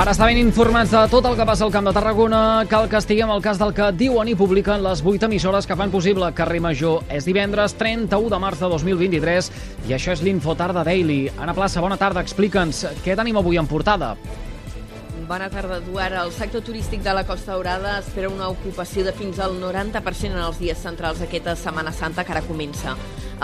Per estar ben informats de tot el que passa al Camp de Tarragona, cal que estiguem al cas del que diuen i publiquen les 8 emissores que fan possible Carrer Major. És divendres 31 de març de 2023 i això és l'Infotarda Daily. Anna Plaça, bona tarda, explica'ns què tenim avui en portada. Bona tarda, Eduard. El sector turístic de la Costa Daurada espera una ocupació de fins al 90% en els dies centrals d'aquesta Setmana Santa que ara comença.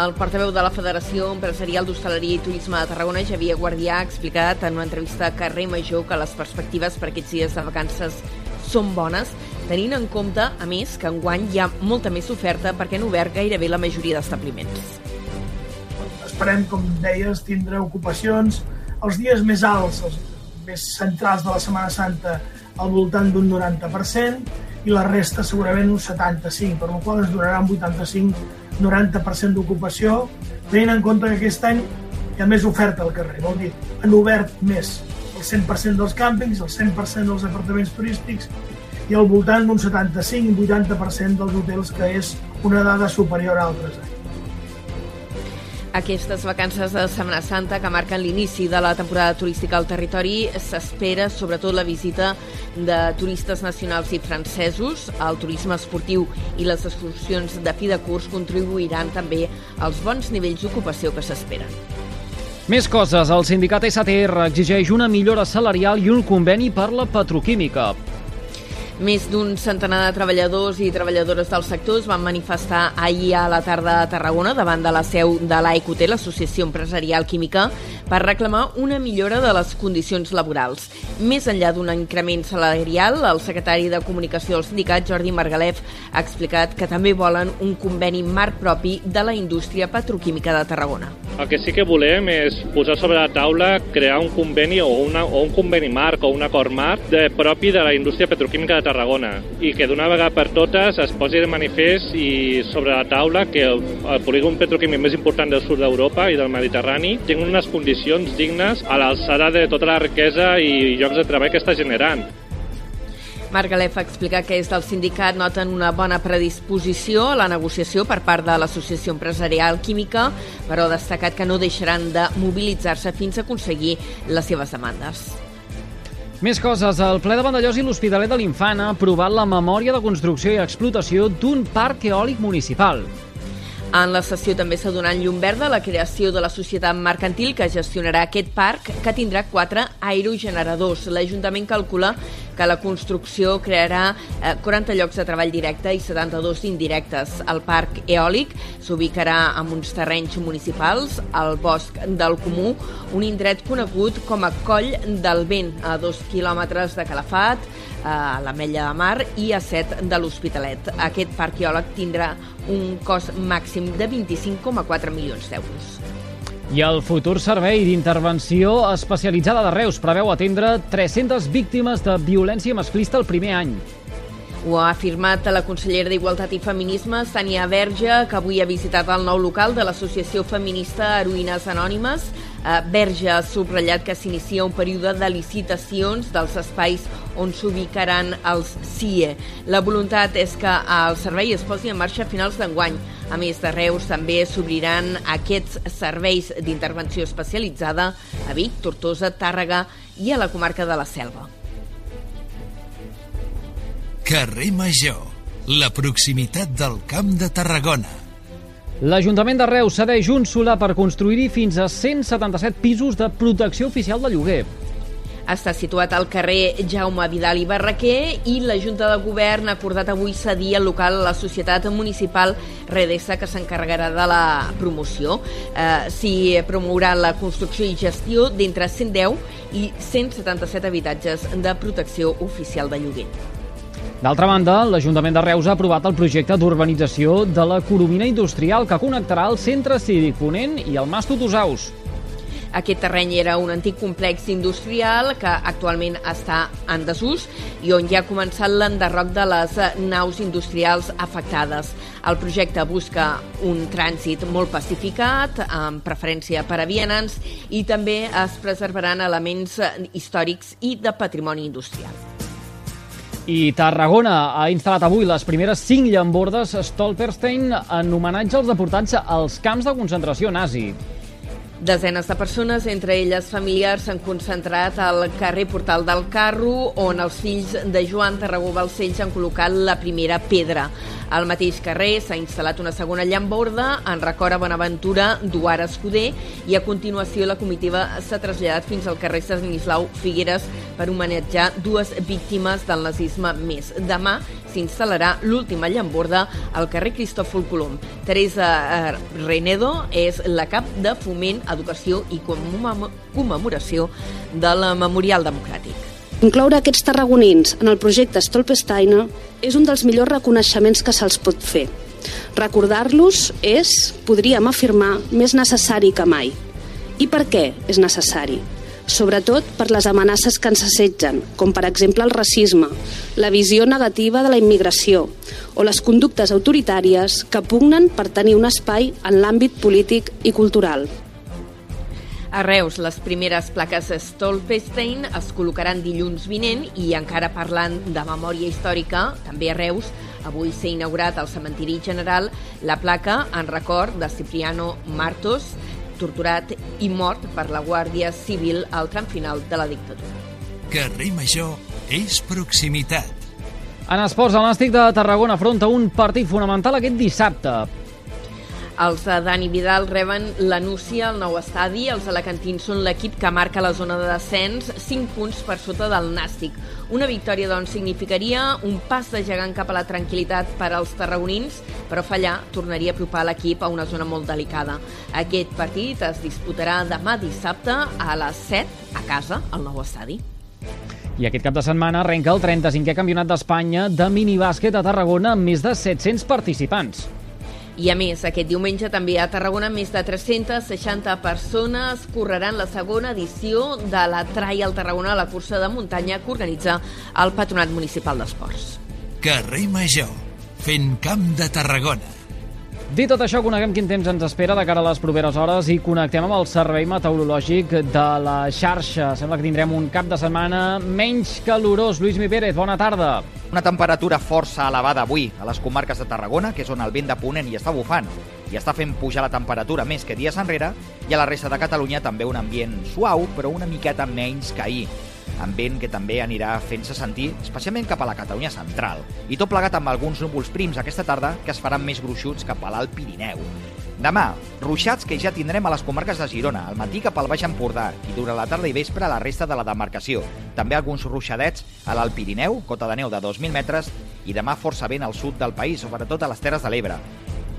El portaveu de la Federació Empresarial d'Hostaleria i Turisme de Tarragona, Javier Guardià, ha explicat en una entrevista a Carrer Major que les perspectives per aquests dies de vacances són bones, tenint en compte, a més, que enguany hi ha molta més oferta perquè han obert gairebé la majoria d'establiments. Esperem, com deies, tindre ocupacions els dies més alts, els més centrals de la Setmana Santa, al voltant d'un 90%, i la resta segurament un 75%, per la qual es donarà un 85 90% d'ocupació, tenint en compte que aquest any hi ha més oferta al carrer, vol dir, han obert més el 100% dels càmpings, el 100% dels apartaments turístics i al voltant d'un 75-80% dels hotels, que és una dada superior a altres anys. Aquestes vacances de Setmana Santa que marquen l'inici de la temporada turística al territori s'espera sobretot la visita de turistes nacionals i francesos. El turisme esportiu i les excursions de fi de curs contribuiran també als bons nivells d'ocupació que s'esperen. Més coses. El sindicat STR exigeix una millora salarial i un conveni per la petroquímica. Més d'un centenar de treballadors i treballadores del sector es van manifestar ahir a la tarda a Tarragona davant de la seu de l'AECOT, l'Associació Empresarial Química, per reclamar una millora de les condicions laborals. Més enllà d'un increment salarial, el secretari de Comunicació del sindicat, Jordi Margalef, ha explicat que també volen un conveni marc propi de la indústria petroquímica de Tarragona. El que sí que volem és posar sobre la taula crear un conveni o, una, o un conveni marc o un acord marc de, propi de la indústria petroquímica de Tarragona i que d'una vegada per totes es posi de manifest i sobre la taula que el, el polígon petroquímic més important del sud d'Europa i del Mediterrani tingui unes condicions dignes a l'alçada de tota la riquesa i llocs de treball que està generant. Margalef explica que és del sindicat noten una bona predisposició a la negociació per part de l'Associació Empresarial Química, però ha destacat que no deixaran de mobilitzar-se fins a aconseguir les seves demandes. Més coses. El ple de Vandellós i l'Hospitalet de l'Infant ha aprovat la memòria de construcció i explotació d'un parc eòlic municipal. En la sessió també s'ha donat llum verda a la creació de la societat mercantil que gestionarà aquest parc, que tindrà quatre aerogeneradors. L'Ajuntament calcula que la construcció crearà 40 eh, llocs de treball directe i 72 indirectes. El parc eòlic s'ubicarà en uns terrenys municipals, al bosc del Comú, un indret conegut com a Coll del Vent, a dos quilòmetres de Calafat, a l'Ametlla de Mar i a 7 de l'Hospitalet. Aquest parc eòlic tindrà un cost màxim de 25,4 milions d'euros. I el futur servei d'intervenció especialitzada de Reus preveu atendre 300 víctimes de violència masclista el primer any. Ho ha afirmat la consellera d'Igualtat i Feminisme, Sània Verge, que avui ha visitat el nou local de l'Associació Feminista Heroïnes Anònimes. Eh, Verge ha subratllat que s'inicia un període de licitacions dels espais on s'ubicaran els CIE. La voluntat és que el servei es posi en marxa a finals d'enguany. A més de Reus, també s'obriran aquests serveis d'intervenció especialitzada a Vic, Tortosa, Tàrrega i a la comarca de la Selva. Carrer Major, la proximitat del Camp de Tarragona. L'Ajuntament de Reus cedeix un solar per construir-hi fins a 177 pisos de protecció oficial de lloguer. Està situat al carrer Jaume Vidal i Barraquer i la Junta de Govern ha acordat avui cedir el local a la Societat Municipal Redesa que s'encarregarà de la promoció. Eh, S'hi promourà la construcció i gestió d'entre 110 i 177 habitatges de protecció oficial de lloguer. D'altra banda, l'Ajuntament de Reus ha aprovat el projecte d'urbanització de la Coromina Industrial que connectarà el Centre Cívic Ponent i el Mas Tutusaus. Aquest terreny era un antic complex industrial que actualment està en desús i on ja ha començat l'enderroc de les naus industrials afectades. El projecte busca un trànsit molt pacificat, amb preferència per a vianants, i també es preservaran elements històrics i de patrimoni industrial. I Tarragona ha instal·lat avui les primeres cinc llambordes Stolperstein en homenatge als deportats als camps de concentració nazi. Desenes de persones, entre elles familiars, s'han concentrat al carrer Portal del Carro, on els fills de Joan Tarragó Balcells han col·locat la primera pedra. Al mateix carrer s'ha instal·lat una segona llamborda en record a Bonaventura Duar Escuder i a continuació la comitiva s'ha traslladat fins al carrer Stanislau Figueres per homenatjar dues víctimes del nazisme més. Demà s'instal·larà l'última llamborda al carrer Cristòfol Colom. Teresa eh, Renedo és la cap de foment educació i commemoració del Memorial Democràtic. Incloure aquests tarragonins en el projecte Stolpesteiner és un dels millors reconeixements que se'ls pot fer. Recordar-los és, podríem afirmar, més necessari que mai. I per què és necessari? Sobretot per les amenaces que ens assetgen, com per exemple el racisme, la visió negativa de la immigració o les conductes autoritàries que pugnen per tenir un espai en l'àmbit polític i cultural. A Reus, les primeres plaques Stolpestein es col·locaran dilluns vinent i encara parlant de memòria històrica, també a Reus, avui s'ha inaugurat al cementiri general la placa en record de Cipriano Martos, torturat i mort per la Guàrdia Civil al tram final de la dictadura. Carrer Major és proximitat. En esports, el Nàstic de Tarragona afronta un partit fonamental aquest dissabte. Els de Dani Vidal reben la Núcia al nou estadi. Els alacantins són l'equip que marca la zona de descens, 5 punts per sota del Nàstic. Una victòria, doncs, significaria un pas de gegant cap a la tranquil·litat per als tarragonins, però fallar tornaria a apropar l'equip a una zona molt delicada. Aquest partit es disputarà demà dissabte a les 7 a casa, al nou estadi. I aquest cap de setmana arrenca el 35è Campionat d'Espanya de minibàsquet a Tarragona amb més de 700 participants. I a més, aquest diumenge també a Tarragona més de 360 persones correran la segona edició de la Trial Tarragona, la cursa de muntanya que organitza el Patronat Municipal d'Esports. Carrer Major, fent camp de Tarragona. Dit tot això, coneguem quin temps ens espera de cara a les properes hores i connectem amb el servei meteorològic de la xarxa. Sembla que tindrem un cap de setmana menys calorós. Lluís Mi Pérez, bona tarda. Una temperatura força elevada avui a les comarques de Tarragona, que és on el vent de Ponent hi està bufant i està fent pujar la temperatura més que dies enrere, i a la resta de Catalunya també un ambient suau, però una miqueta menys que ahir amb vent que també anirà fent-se sentir, especialment cap a la Catalunya central, i tot plegat amb alguns núvols prims aquesta tarda que es faran més gruixuts cap a l'Alt Pirineu. Demà, ruixats que ja tindrem a les comarques de Girona, al matí cap al Baix Empordà i durant la tarda i vespre a la resta de la demarcació. També alguns ruixadets a l'Alt Pirineu, cota de neu de 2.000 metres, i demà força vent al sud del país, sobretot a les Terres de l'Ebre.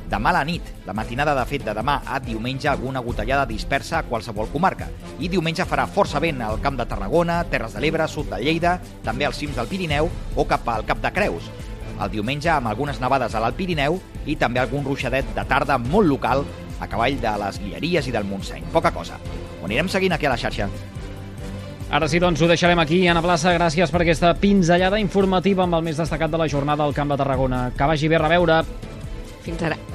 Demà a la nit, la matinada de fet de demà a diumenge, alguna gotellada dispersa a qualsevol comarca. I diumenge farà força vent al Camp de Tarragona, Terres de l'Ebre, sud de Lleida, també als cims del Pirineu o cap al Cap de Creus. El diumenge amb algunes nevades a l'Alt Pirineu i també algun ruixadet de tarda molt local a cavall de les Guilleries i del Montseny. Poca cosa. Ho anirem seguint aquí a la xarxa. Ara sí, doncs ho deixarem aquí. Anna Plaça, gràcies per aquesta pinzellada informativa amb el més destacat de la jornada al Camp de Tarragona. Que vagi bé a reveure. Fins ara.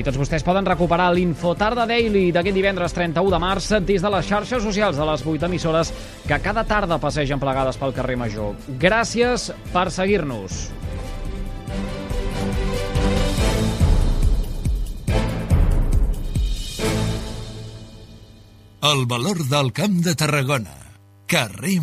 I tots vostès poden recuperar l'Infotarda Daily d'aquest divendres 31 de març des de les xarxes socials de les 8 emissores que cada tarda passegen plegades pel carrer Major. Gràcies per seguir-nos. El valor del camp de Tarragona. Carrer